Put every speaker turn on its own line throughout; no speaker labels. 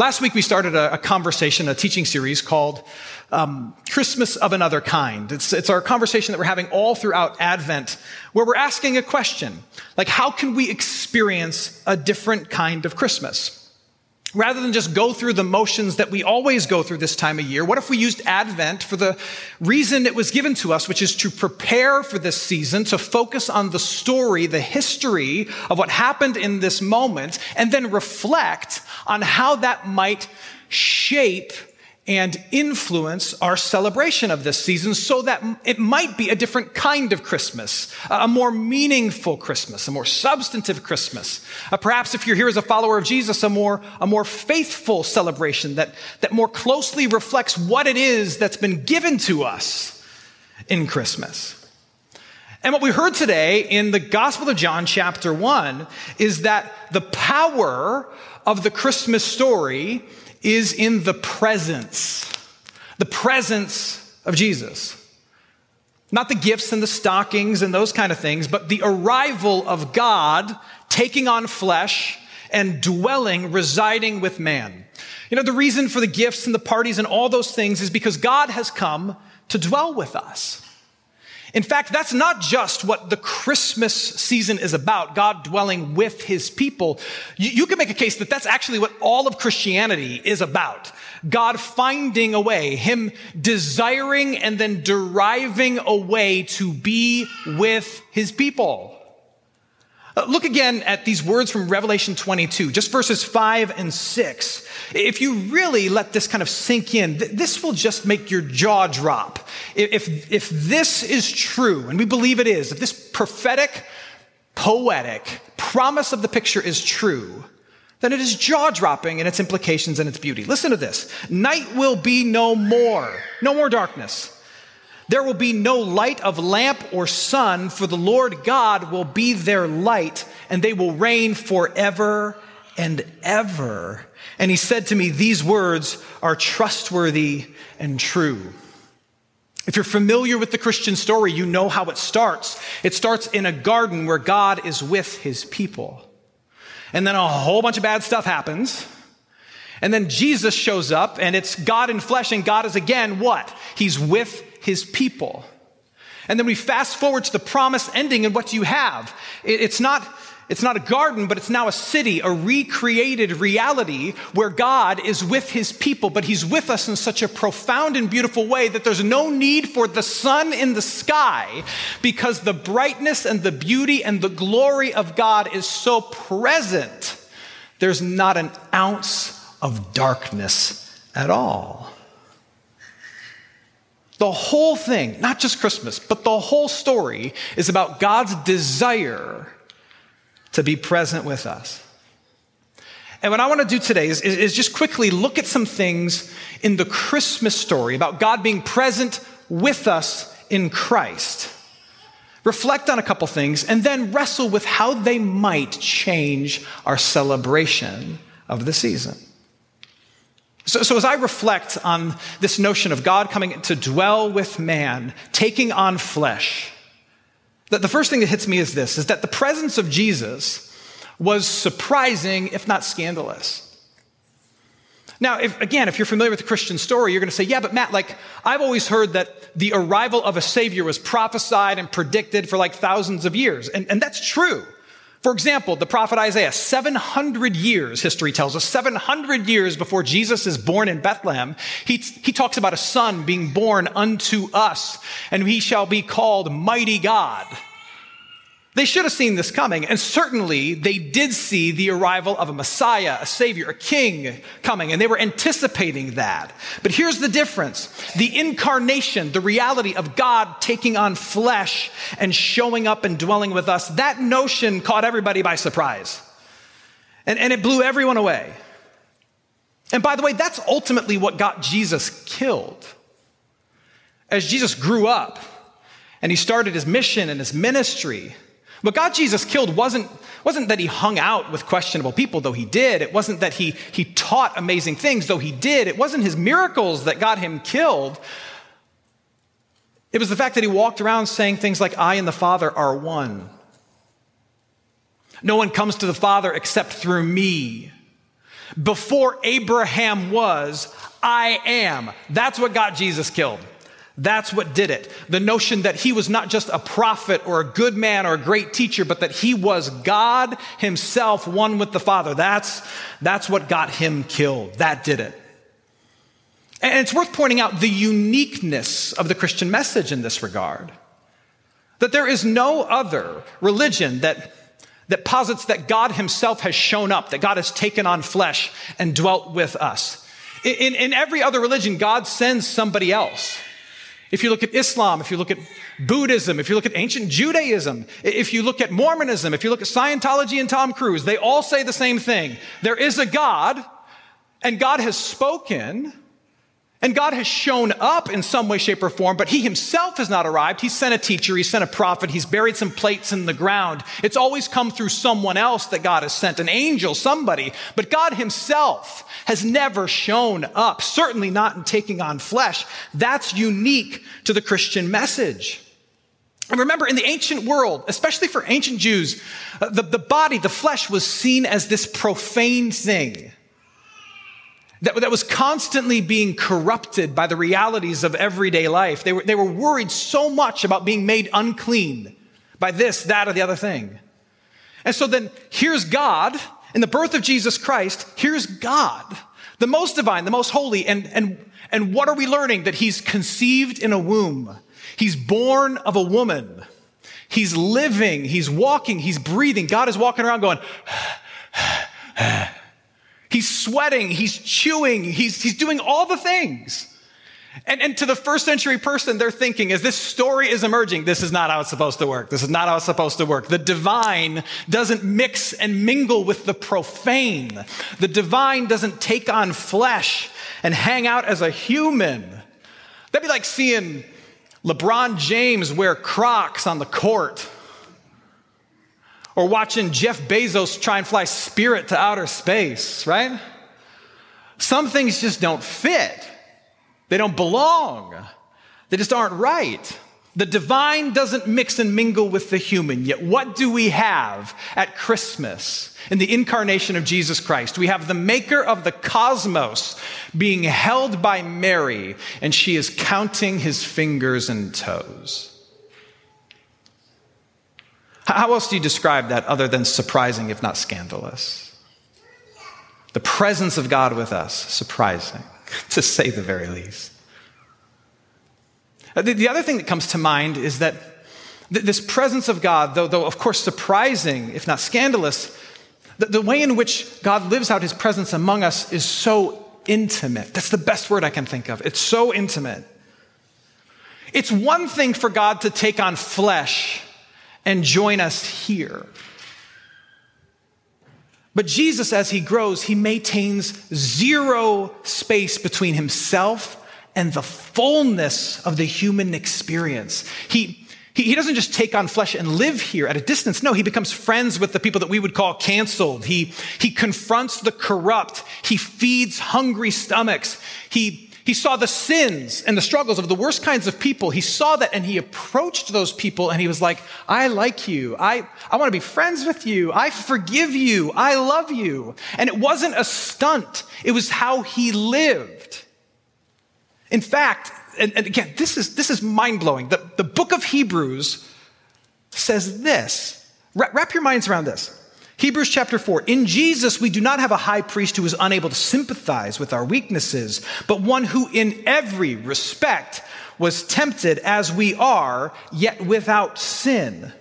Last week, we started a, a conversation, a teaching series called um, Christmas of Another Kind. It's, it's our conversation that we're having all throughout Advent, where we're asking a question like, how can we experience a different kind of Christmas? Rather than just go through the motions that we always go through this time of year, what if we used Advent for the reason it was given to us, which is to prepare for this season, to focus on the story, the history of what happened in this moment, and then reflect on how that might shape and influence our celebration of this season so that it might be a different kind of Christmas, a more meaningful Christmas, a more substantive Christmas. Uh, perhaps if you're here as a follower of Jesus, a more, a more faithful celebration that, that more closely reflects what it is that's been given to us in Christmas. And what we heard today in the Gospel of John, chapter 1, is that the power of the Christmas story is in the presence, the presence of Jesus. Not the gifts and the stockings and those kind of things, but the arrival of God taking on flesh and dwelling, residing with man. You know, the reason for the gifts and the parties and all those things is because God has come to dwell with us. In fact, that's not just what the Christmas season is about, God dwelling with his people. You, you, can make a case that that's actually what all of Christianity is about. God finding a way, him desiring and then deriving a way to be with his people. Uh, look again at these words from Revelation 22, just verses 5 and 6. If you really let this kind of sink in, th- this will just make your jaw drop. If, if this is true, and we believe it is, if this prophetic, poetic promise of the picture is true, then it is jaw dropping in its implications and its beauty. Listen to this night will be no more, no more darkness. There will be no light of lamp or sun, for the Lord God will be their light, and they will reign forever and ever. And he said to me, These words are trustworthy and true. If you're familiar with the Christian story, you know how it starts. It starts in a garden where God is with his people. And then a whole bunch of bad stuff happens. And then Jesus shows up, and it's God in flesh, and God is again what? He's with his people. And then we fast forward to the promise ending, and what do you have? It's not, it's not a garden, but it's now a city, a recreated reality where God is with his people, but he's with us in such a profound and beautiful way that there's no need for the sun in the sky because the brightness and the beauty and the glory of God is so present. There's not an ounce of darkness at all. The whole thing, not just Christmas, but the whole story is about God's desire to be present with us. And what I want to do today is, is, is, just quickly look at some things in the Christmas story about God being present with us in Christ. Reflect on a couple things and then wrestle with how they might change our celebration of the season. So, so, as I reflect on this notion of God coming to dwell with man, taking on flesh, that the first thing that hits me is this, is that the presence of Jesus was surprising, if not scandalous. Now, if, again, if you're familiar with the Christian story, you're going to say, yeah, but Matt, like, I've always heard that the arrival of a Savior was prophesied and predicted for like thousands of years. And, and that's true. For example, the prophet Isaiah, 700 years, history tells us, 700 years before Jesus is born in Bethlehem, he, he talks about a son being born unto us, and he shall be called Mighty God. They should have seen this coming, and certainly they did see the arrival of a Messiah, a Savior, a King coming, and they were anticipating that. But here's the difference the incarnation, the reality of God taking on flesh and showing up and dwelling with us, that notion caught everybody by surprise. And, and it blew everyone away. And by the way, that's ultimately what got Jesus killed. As Jesus grew up and he started his mission and his ministry, what God Jesus killed wasn't, wasn't that he hung out with questionable people, though he did. It wasn't that he, he taught amazing things, though he did. It wasn't his miracles that got him killed. It was the fact that he walked around saying things like, I and the Father are one. No one comes to the Father except through me. Before Abraham was, I am. That's what got Jesus killed. That's what did it. The notion that he was not just a prophet or a good man or a great teacher, but that he was God himself, one with the Father. That's, that's what got him killed. That did it. And it's worth pointing out the uniqueness of the Christian message in this regard. That there is no other religion that, that posits that God himself has shown up, that God has taken on flesh and dwelt with us. In, in every other religion, God sends somebody else. If you look at Islam, if you look at Buddhism, if you look at ancient Judaism, if you look at Mormonism, if you look at Scientology and Tom Cruise, they all say the same thing. There is a God, and God has spoken, and God has shown up in some way, shape, or form, but He Himself has not arrived. He sent a teacher, He sent a prophet, He's buried some plates in the ground. It's always come through someone else that God has sent, an angel, somebody. But God Himself has never shown up, certainly not in taking on flesh. That's unique to the Christian message. And remember, in the ancient world, especially for ancient Jews, uh, the, the body, the flesh was seen as this profane thing that, that was constantly being corrupted by the realities of everyday life. They were, they were worried so much about being made unclean by this, that, or the other thing. And so then here's God in the birth of Jesus Christ. Here's God, the most divine, the most holy. And, and, and what are we learning? That he's conceived in a womb. He's born of a woman. He's living. He's walking. He's breathing. God is walking around going, He's sweating, he's chewing, he's, he's doing all the things. And, and to the first century person, they're thinking, as this story is emerging, this is not how it's supposed to work. This is not how it's supposed to work. The divine doesn't mix and mingle with the profane. The divine doesn't take on flesh and hang out as a human. That'd be like seeing LeBron James wear Crocs on the court or watching Jeff Bezos try and fly Spirit to outer space, right? Some things just don't fit. They don't belong. They just aren't right. The divine doesn't mix and mingle with the human. Yet, what do we have at Christmas in the incarnation of Jesus Christ? We have the maker of the cosmos being held by Mary, and she is counting his fingers and toes. How else do you describe that other than surprising, if not scandalous? The presence of God with us, surprising, to say the very least. Uh, the other thing that comes to mind is that this presence of God, though, though of course surprising, if not scandalous, the, the way in which God lives out his presence among us is so intimate. That's the best word I can think of. It's so intimate. It's one thing for God to take on flesh and join us here. But Jesus, as he grows, he maintains zero space between himself and the fullness of the human experience. He, he, he, doesn't just take on flesh and live here at a distance. No, he becomes friends with the people that we would call canceled. He, he confronts the corrupt. He feeds hungry stomachs. He, he saw the sins and the struggles of the worst kinds of people. He saw that and he approached those people and he was like, I like you. I, I want to be friends with you. I forgive you. I love you. And it wasn't a stunt. It was how he lived. In fact, and, and again, this is, this is mind blowing. The, the book of Hebrews says this. Wrap your minds around this. Hebrews chapter 4. In Jesus, we do not have a high priest who is unable to sympathize with our weaknesses, but one who in every respect was tempted as we are, yet without sin.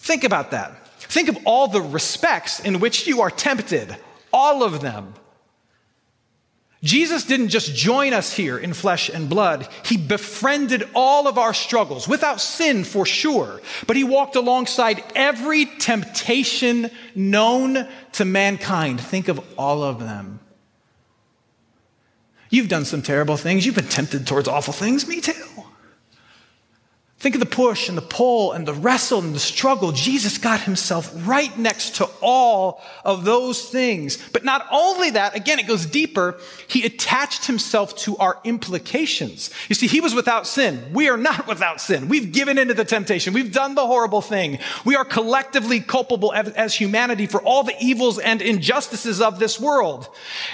Think about that. Think of all the respects in which you are tempted, all of them. Jesus didn't just join us here in flesh and blood. He befriended all of our struggles without sin for sure, but he walked alongside every temptation known to mankind. Think of all of them. You've done some terrible things. You've been tempted towards awful things. Me too. Think of the push and the pull and the wrestle and the struggle. Jesus got himself right next to all of those things. But not only that, again, it goes deeper. He attached himself to our implications. You see, he was without sin. We are not without sin. We've given into the temptation. We've done the horrible thing. We are collectively culpable as humanity for all the evils and injustices of this world.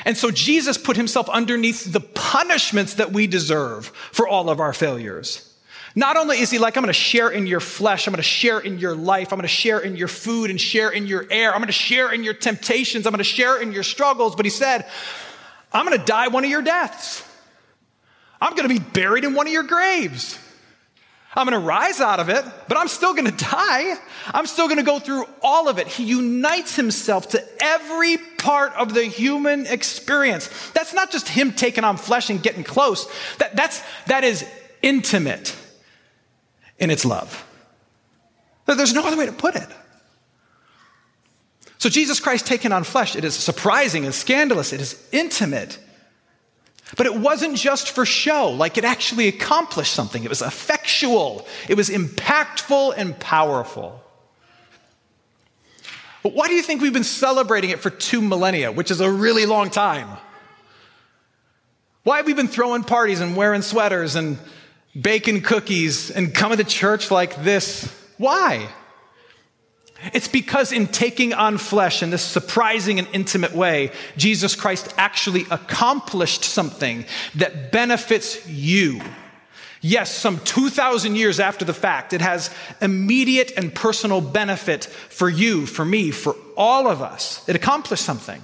And so Jesus put himself underneath the punishments that we deserve for all of our failures. Not only is he like, I'm going to share in your flesh, I'm going to share in your life, I'm going to share in your food and share in your air, I'm going to share in your temptations, I'm going to share in your struggles, but he said, I'm going to die one of your deaths. I'm going to be buried in one of your graves. I'm going to rise out of it, but I'm still going to die. I'm still going to go through all of it. He unites himself to every part of the human experience. That's not just him taking on flesh and getting close. That, that's, that is intimate in its love. There's no other way to put it. So, Jesus Christ taken on flesh, it is surprising and scandalous, it is intimate. But it wasn't just for show, like it actually accomplished something. It was effectual, it was impactful and powerful. But why do you think we've been celebrating it for two millennia, which is a really long time? Why have we been throwing parties and wearing sweaters and baking cookies and coming to church like this. Why? It's because in taking on flesh in this surprising and intimate way, Jesus Christ actually accomplished something that benefits you. Yes, some 2,000 years after the fact, it has immediate and personal benefit for you, for me, for all of us. It accomplished something.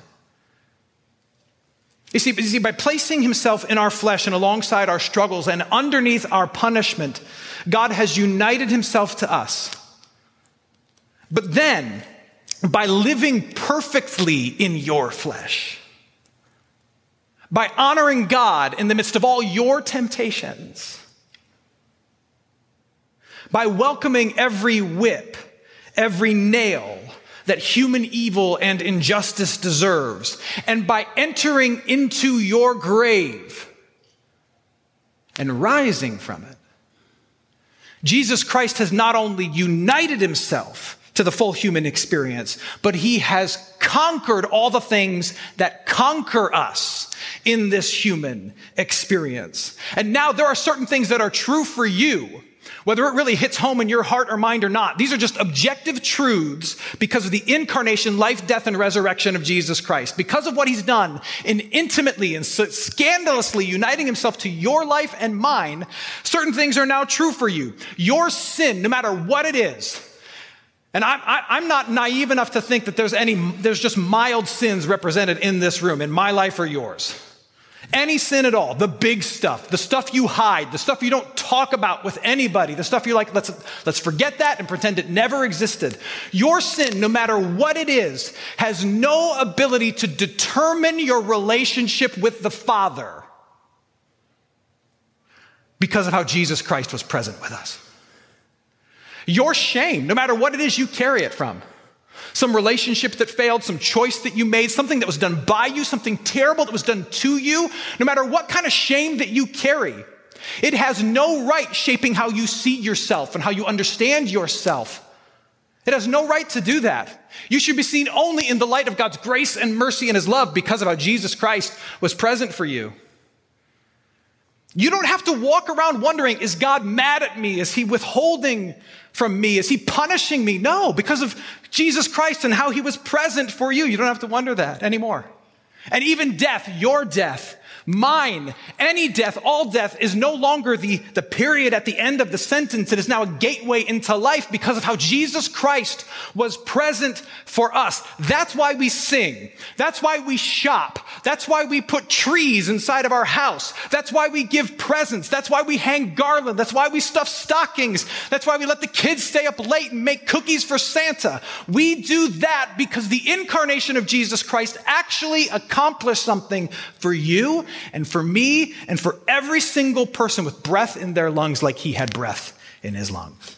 You see, you see, by placing himself in our flesh and alongside our struggles and underneath our punishment, God has united himself to us. But then, by living perfectly in your flesh, by honoring God in the midst of all your temptations, by welcoming every whip, every nail, that human evil and injustice deserves. And by entering into your grave and rising from it, Jesus Christ has not only united himself to the full human experience, but he has conquered all the things that conquer us in this human experience. And now there are certain things that are true for you whether it really hits home in your heart or mind or not. These are just objective truths because of the incarnation, life, death, and resurrection of Jesus Christ. Because of what he's done in intimately and scandalously uniting himself to your life and mine, certain things are now true for you. Your sin, no matter what it is, and I, am not naive enough to think that there's any, there's just mild sins represented in this room, in my life or yours. Any sin at all, the big stuff, the stuff you hide, the stuff you don't talk about with anybody, the stuff you're like, let's, let's forget that and pretend it never existed. Your sin, no matter what it is, has no ability to determine your relationship with the Father because of how Jesus Christ was present with us. Your shame, no matter what it is you carry it from, some relationship that failed, some choice that you made, something that was done by you, something terrible that was done to you, no matter what kind of shame that you carry, it has no right shaping how you see yourself and how you understand yourself. It has no right to do that. You should be seen only in the light of God's grace and mercy and His love because of how Jesus Christ was present for you. You don't have to walk around wondering, is God mad at me? Is He withholding from me? Is He punishing me? No, because of Jesus Christ and how He was present for you. You don't have to wonder that anymore. And even death, your death, mine, any death, all death is no longer the, the period at the end of the sentence. It is now a gateway into life because of how Jesus Christ was present for us. That's why we sing. That's why we shop. That's why we put trees inside of our house. That's why we give presents. That's why we hang garland. That's why we stuff stockings. That's why we let the kids stay up late and make cookies for Santa. We do that because the incarnation of Jesus Christ actually accomplished something for you and for me and for every single person with breath in their lungs like he had breath in his lungs.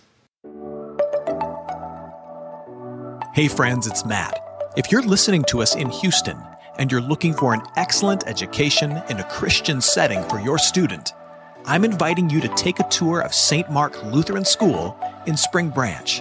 Hey, friends, it's Matt. If you're listening to us in Houston and you're looking for an excellent education in a Christian setting for your student, I'm inviting you to take a tour of St. Mark Lutheran School in Spring Branch.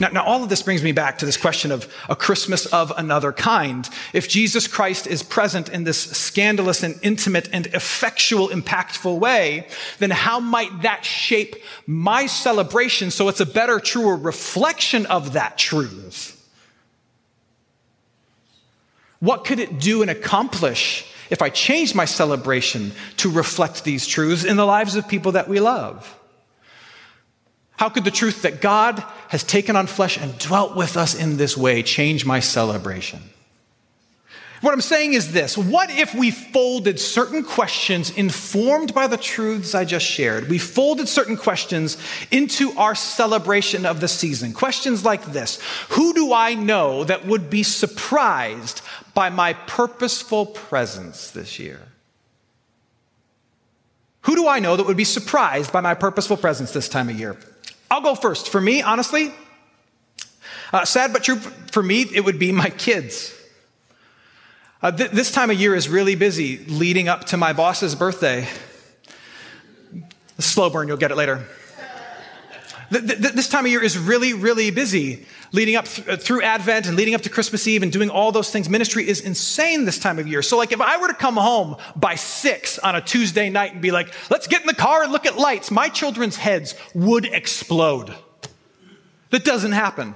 Now, now, all of this brings me back to this question of a Christmas of another kind. If Jesus Christ is present in this scandalous and intimate and effectual, impactful way, then how might that shape my celebration so it's a better, truer reflection of that truth? What could it do and accomplish if I change my celebration to reflect these truths in the lives of people that we love? How could the truth that God has taken on flesh and dwelt with us in this way change my celebration? What I'm saying is this What if we folded certain questions informed by the truths I just shared? We folded certain questions into our celebration of the season. Questions like this Who do I know that would be surprised by my purposeful presence this year? Who do I know that would be surprised by my purposeful presence this time of year? I'll go first. For me, honestly, uh, sad but true, for me, it would be my kids. Uh, th- this time of year is really busy leading up to my boss's birthday. Slow burn, you'll get it later. Th- th- this time of year is really, really busy leading up th- uh, through Advent and leading up to Christmas Eve and doing all those things. Ministry is insane this time of year. So, like, if I were to come home by six on a Tuesday night and be like, let's get in the car and look at lights, my children's heads would explode. That doesn't happen.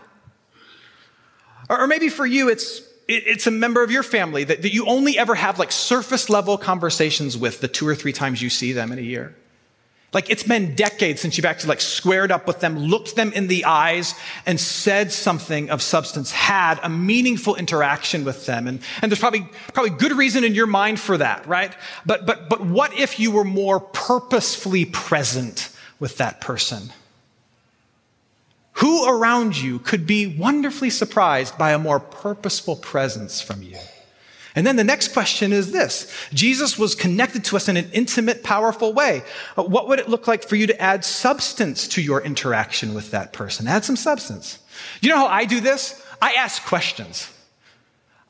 Or, or maybe for you, it's it's a member of your family that, that you only ever have like surface level conversations with the two or three times you see them in a year. Like it's been decades since you've actually like squared up with them, looked them in the eyes and said something of substance, had a meaningful interaction with them. And, and there's probably, probably good reason in your mind for that, right? But, but, but what if you were more purposefully present with that person? Who around you could be wonderfully surprised by a more purposeful presence from you? And then the next question is this Jesus was connected to us in an intimate, powerful way. Uh, what would it look like for you to add substance to your interaction with that person? Add some substance. You know how I do this? I ask questions.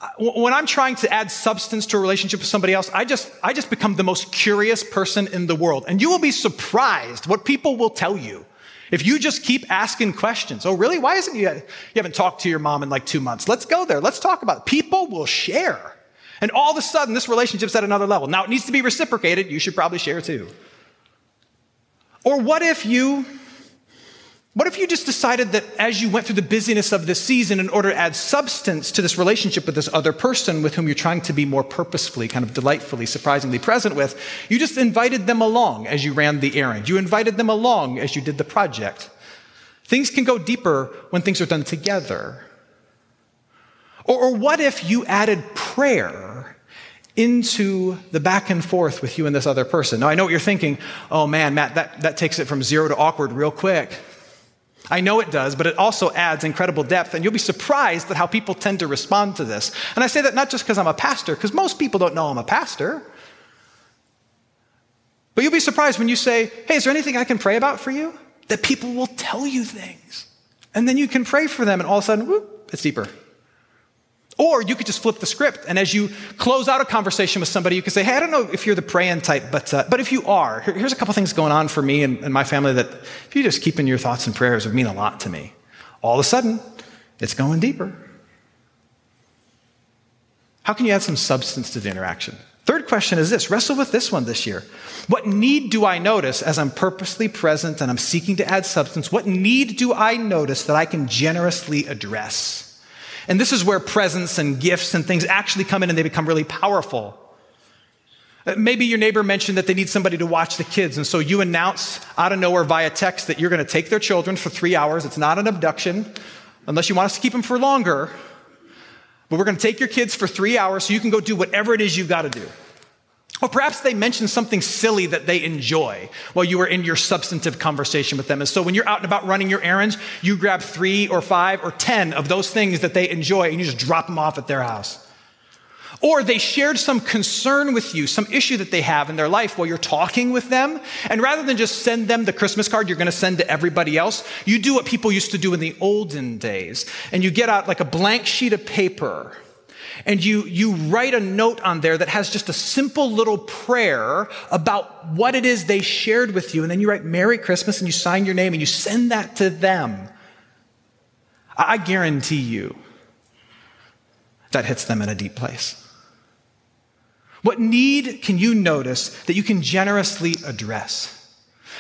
Uh, when I'm trying to add substance to a relationship with somebody else, I just, I just become the most curious person in the world. And you will be surprised what people will tell you. If you just keep asking questions, oh, really? Why isn't you, you haven't talked to your mom in like two months? Let's go there. Let's talk about it. People will share. And all of a sudden, this relationship's at another level. Now, it needs to be reciprocated. You should probably share too. Or what if you, what if you just decided that as you went through the busyness of this season, in order to add substance to this relationship with this other person with whom you're trying to be more purposefully, kind of delightfully, surprisingly present with, you just invited them along as you ran the errand. You invited them along as you did the project. Things can go deeper when things are done together. Or, or what if you added prayer into the back and forth with you and this other person? Now, I know what you're thinking. Oh man, Matt, that, that takes it from zero to awkward real quick. I know it does, but it also adds incredible depth, and you'll be surprised at how people tend to respond to this. And I say that not just because I'm a pastor, because most people don't know I'm a pastor. But you'll be surprised when you say, Hey, is there anything I can pray about for you? That people will tell you things. And then you can pray for them, and all of a sudden, whoop, it's deeper. Or you could just flip the script, and as you close out a conversation with somebody, you could say, "Hey, I don't know if you're the praying type, but uh, but if you are, here's a couple things going on for me and, and my family that if you just keep in your thoughts and prayers would mean a lot to me." All of a sudden, it's going deeper. How can you add some substance to the interaction? Third question is this wrestle with this one this year. What need do I notice as I'm purposely present and I'm seeking to add substance? What need do I notice that I can generously address? And this is where presents and gifts and things actually come in and they become really powerful. Uh, maybe your neighbor mentioned that they need somebody to watch the kids, and so you announce out of nowhere via text that you're going to take their children for three hours. It's not an abduction, unless you want us to keep them for longer. But we're going to take your kids for three hours so you can go do whatever it is you've got to do. Or perhaps they mentioned something silly that they enjoy while you were in your substantive conversation with them. And so when you're out and about running your errands, you grab three or five or 10 of those things that they enjoy and you just drop them off at their house. Or they shared some concern with you, some issue that they have in their life while you're talking with them. And rather than just send them the Christmas card you're going to send to everybody else, you do what people used to do in the olden days. And you get out like a blank sheet of paper and you, you write a note on there that has just a simple little prayer about what it is they shared with you. And then you write Merry Christmas and you sign your name and you send that to them. I guarantee you that hits them in a deep place. What need can you notice that you can generously address?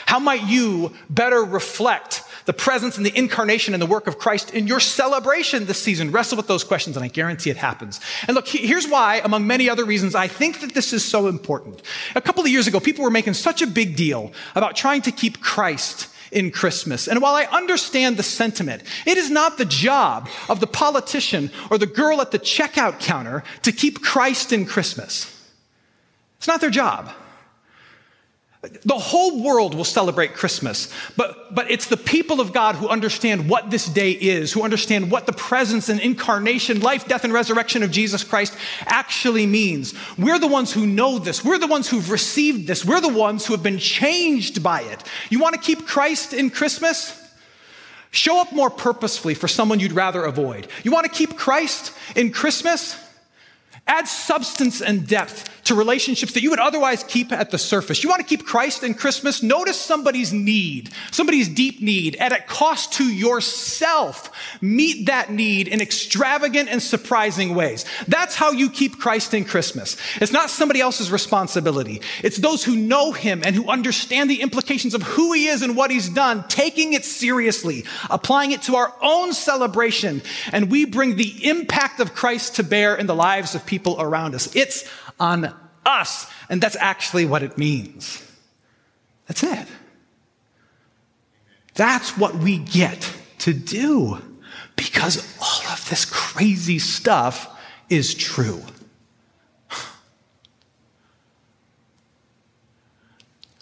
How might you better reflect the presence and the incarnation and the work of Christ in your celebration this season? Wrestle with those questions, and I guarantee it happens. And look, here's why, among many other reasons, I think that this is so important. A couple of years ago, people were making such a big deal about trying to keep Christ in Christmas. And while I understand the sentiment, it is not the job of the politician or the girl at the checkout counter to keep Christ in Christmas. It's not their job. The whole world will celebrate Christmas, but, but it's the people of God who understand what this day is, who understand what the presence and incarnation, life, death, and resurrection of Jesus Christ actually means. We're the ones who know this. We're the ones who've received this. We're the ones who have been changed by it. You want to keep Christ in Christmas? Show up more purposefully for someone you'd rather avoid. You want to keep Christ in Christmas? Add substance and depth to relationships that you would otherwise keep at the surface. You want to keep Christ in Christmas? Notice somebody's need, somebody's deep need at a cost to yourself. Meet that need in extravagant and surprising ways. That's how you keep Christ in Christmas. It's not somebody else's responsibility. It's those who know him and who understand the implications of who he is and what he's done, taking it seriously, applying it to our own celebration. And we bring the impact of Christ to bear in the lives of people around us. It's on us. And that's actually what it means. That's it. That's what we get to do because all of this crazy stuff is true.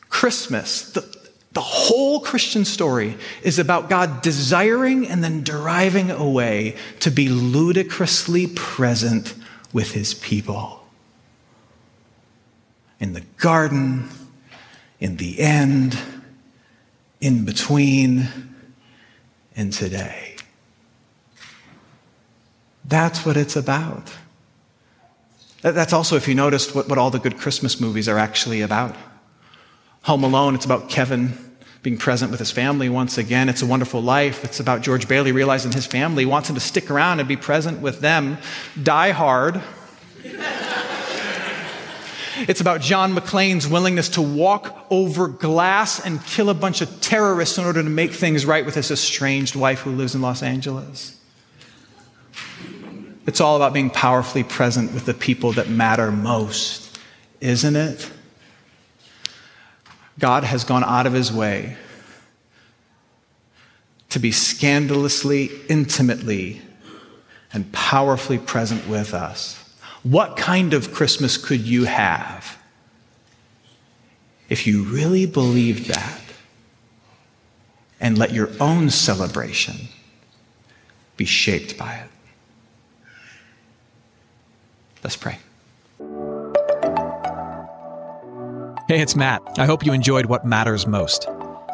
Christmas, the, the whole Christian story is about God desiring and then deriving a way to be ludicrously present with his people in the garden, in the end, in between, and today. That's what it's about. That's also, if you noticed, what, what all the good Christmas movies are actually about. Home Alone, it's about Kevin being present with his family once again. It's a wonderful life. It's about George Bailey realizing his family wants him to stick around and be present with them. Die Hard. It's about John McClane's willingness to walk over glass and kill a bunch of terrorists in order to make things right with his estranged wife who lives in Los Angeles. It's all about being powerfully present with the people that matter most, isn't it? God has gone out of his way to be scandalously, intimately, and powerfully present with us. What kind of Christmas could you have if you really believed that and let your own celebration be shaped by it? Let's pray.
Hey, it's Matt. I hope you enjoyed what matters most.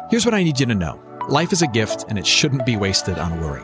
Here's what I need you to know life is a gift, and it shouldn't be wasted on worry.